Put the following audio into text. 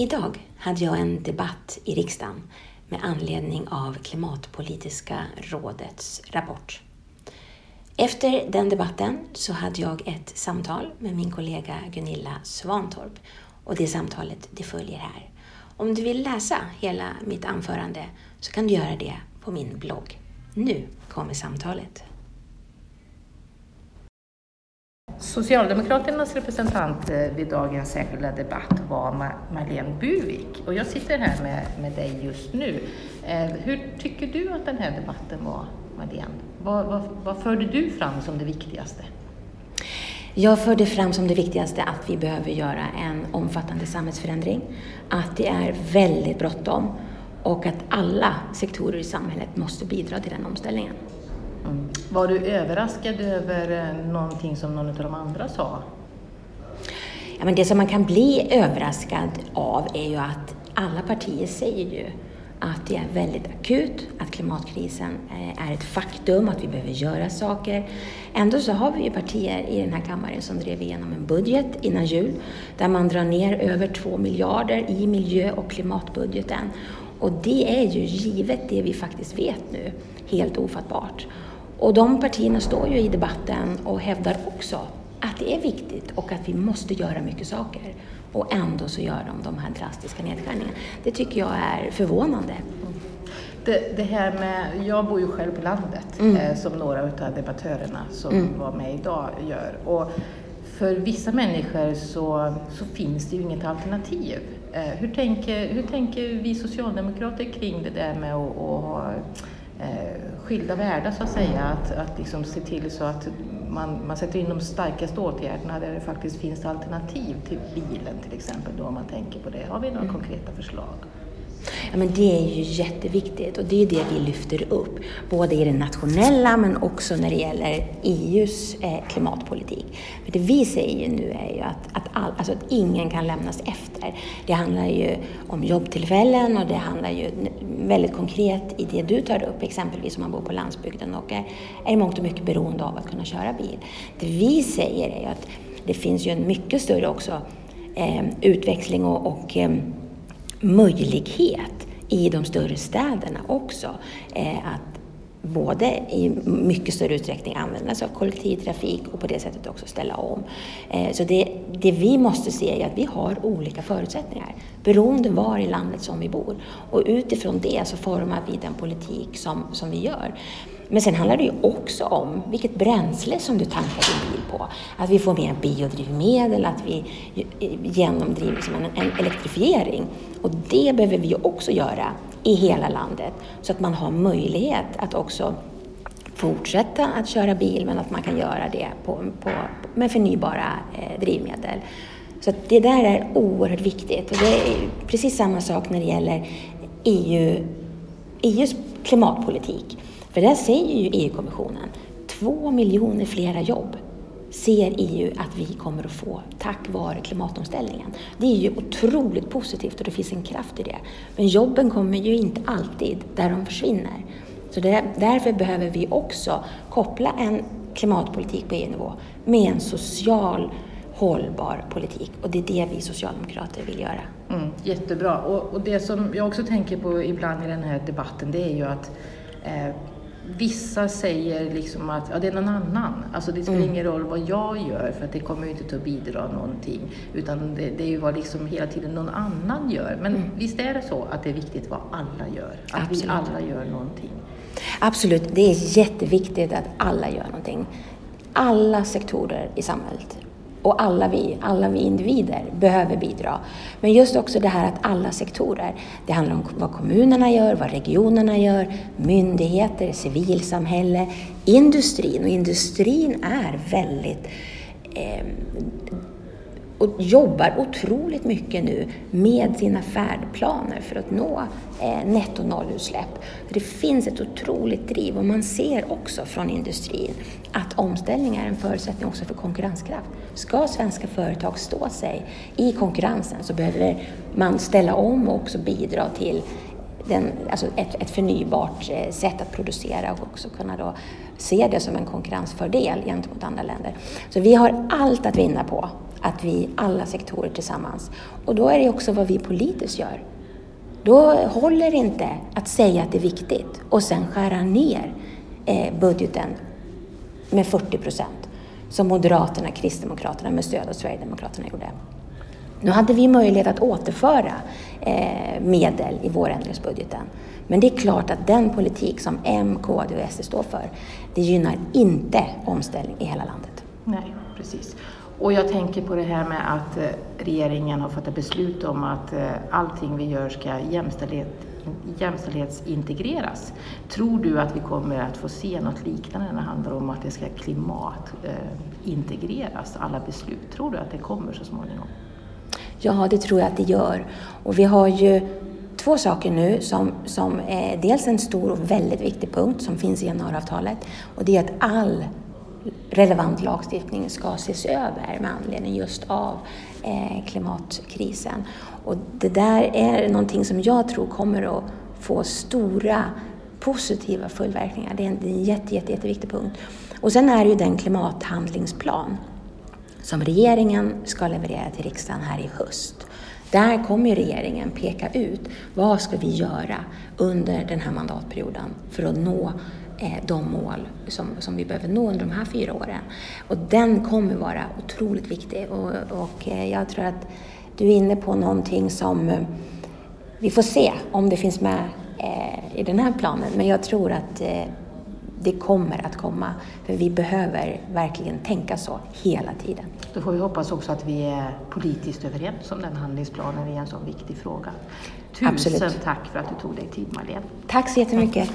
Idag hade jag en debatt i riksdagen med anledning av Klimatpolitiska rådets rapport. Efter den debatten så hade jag ett samtal med min kollega Gunilla Svantorp och det samtalet det följer här. Om du vill läsa hela mitt anförande så kan du göra det på min blogg. Nu kommer samtalet. Socialdemokraternas representant eh, vid dagens särskilda debatt var Marlene Burwick och jag sitter här med, med dig just nu. Eh, hur tycker du att den här debatten var, Marlene? Vad, vad, vad förde du fram som det viktigaste? Jag förde fram som det viktigaste att vi behöver göra en omfattande samhällsförändring, att det är väldigt bråttom och att alla sektorer i samhället måste bidra till den omställningen. Mm. Var du överraskad över eh, någonting som någon av de andra sa? Ja, men det som man kan bli överraskad av är ju att alla partier säger ju att det är väldigt akut, att klimatkrisen eh, är ett faktum, att vi behöver göra saker. Ändå så har vi ju partier i den här kammaren som drev igenom en budget innan jul där man drar ner över två miljarder i miljö och klimatbudgeten. Och det är ju givet det vi faktiskt vet nu helt ofattbart. Och de partierna står ju i debatten och hävdar också att det är viktigt och att vi måste göra mycket saker. Och ändå så gör de de här drastiska nedskärningarna. Det tycker jag är förvånande. Det, det här med, jag bor ju själv på landet, mm. eh, som några av debattörerna som mm. var med idag gör. Och för vissa människor så, så finns det ju inget alternativ. Eh, hur, tänker, hur tänker vi socialdemokrater kring det där med att, att ha skilda världar så att säga. Att, att liksom se till så att man, man sätter in de starkaste åtgärderna där det faktiskt finns alternativ till bilen till exempel då om man tänker på det. Har vi några mm. konkreta förslag? Ja, men det är ju jätteviktigt och det är det vi lyfter upp, både i det nationella men också när det gäller EUs eh, klimatpolitik. För det vi säger nu är ju att, att, all, alltså att ingen kan lämnas efter. Det handlar ju om jobbtillfällen och det handlar ju väldigt konkret i det du tar upp, exempelvis om man bor på landsbygden och är, är i mångt och mycket beroende av att kunna köra bil. Det vi säger är ju att det finns ju en mycket större också eh, utväxling och, och eh, möjlighet i de större städerna också eh, att både i mycket större utsträckning använda sig av kollektivtrafik och på det sättet också ställa om. Eh, så det, det vi måste se är att vi har olika förutsättningar beroende var i landet som vi bor. Och utifrån det så formar vi den politik som, som vi gör. Men sen handlar det ju också om vilket bränsle som du tankar din bil på. Att vi får mer biodrivmedel, att vi genomdriver liksom en, en elektrifiering. Och det behöver vi också göra i hela landet så att man har möjlighet att också fortsätta att köra bil men att man kan göra det på, på, med förnybara eh, drivmedel. Så det där är oerhört viktigt och det är precis samma sak när det gäller EU, EUs klimatpolitik. För där säger ju EU-kommissionen två miljoner flera jobb ser EU att vi kommer att få tack vare klimatomställningen. Det är ju otroligt positivt och det finns en kraft i det. Men jobben kommer ju inte alltid där de försvinner. Så det, därför behöver vi också koppla en klimatpolitik på EU-nivå med en social hållbar politik och det är det vi socialdemokrater vill göra. Mm, jättebra och, och det som jag också tänker på ibland i den här debatten det är ju att eh, Vissa säger liksom att ja, det är någon annan. Alltså det spelar mm. ingen roll vad jag gör för att det kommer inte att bidra någonting. Utan det, det är ju vad liksom hela tiden någon annan gör. Men mm. visst är det så att det är viktigt vad alla gör? Att Absolut. vi alla gör någonting? Absolut, det är jätteviktigt att alla gör någonting. Alla sektorer i samhället och alla vi, alla vi individer behöver bidra. Men just också det här att alla sektorer, det handlar om vad kommunerna gör, vad regionerna gör, myndigheter, civilsamhälle, industrin. Och industrin är väldigt eh, och jobbar otroligt mycket nu med sina färdplaner för att nå eh, netto nollutsläpp. Det finns ett otroligt driv och man ser också från industrin att omställning är en förutsättning också för konkurrenskraft. Ska svenska företag stå sig i konkurrensen så behöver man ställa om och också bidra till den, alltså ett, ett förnybart eh, sätt att producera och också kunna då se det som en konkurrensfördel gentemot andra länder. Så vi har allt att vinna på att vi alla sektorer tillsammans. Och då är det också vad vi politiskt gör. Då håller det inte att säga att det är viktigt och sen skära ner eh, budgeten med 40 procent som Moderaterna, Kristdemokraterna med stöd av Sverigedemokraterna gjorde. Nu hade vi möjlighet att återföra eh, medel i vårändringsbudgeten. Men det är klart att den politik som M, KD och SD står för, det gynnar inte omställning i hela landet. Nej, precis. Och jag tänker på det här med att eh, regeringen har fattat beslut om att eh, allting vi gör ska jämställdhet, jämställdhetsintegreras. Tror du att vi kommer att få se något liknande när det handlar om att det ska klimatintegreras, eh, alla beslut? Tror du att det kommer så småningom? Ja, det tror jag att det gör. Och vi har ju två saker nu som, som är dels en stor och väldigt viktig punkt som finns i januariavtalet och det är att all relevant lagstiftning ska ses över med anledning just av eh, klimatkrisen. Och det där är någonting som jag tror kommer att få stora positiva följdverkningar. Det är en, det är en jätte, jätte, jätteviktig punkt. Och sen är det ju den klimathandlingsplan som regeringen ska leverera till riksdagen här i höst. Där kommer regeringen peka ut vad ska vi göra under den här mandatperioden för att nå eh, de mål som, som vi behöver nå under de här fyra åren. Och den kommer vara otroligt viktig och, och eh, jag tror att du är inne på någonting som eh, vi får se om det finns med i den här planen, men jag tror att det kommer att komma. För vi behöver verkligen tänka så hela tiden. Då får vi hoppas också att vi är politiskt överens om den handlingsplanen i en så viktig fråga. Tusen Absolut. tack för att du tog dig tid Marlene. Tack så jättemycket.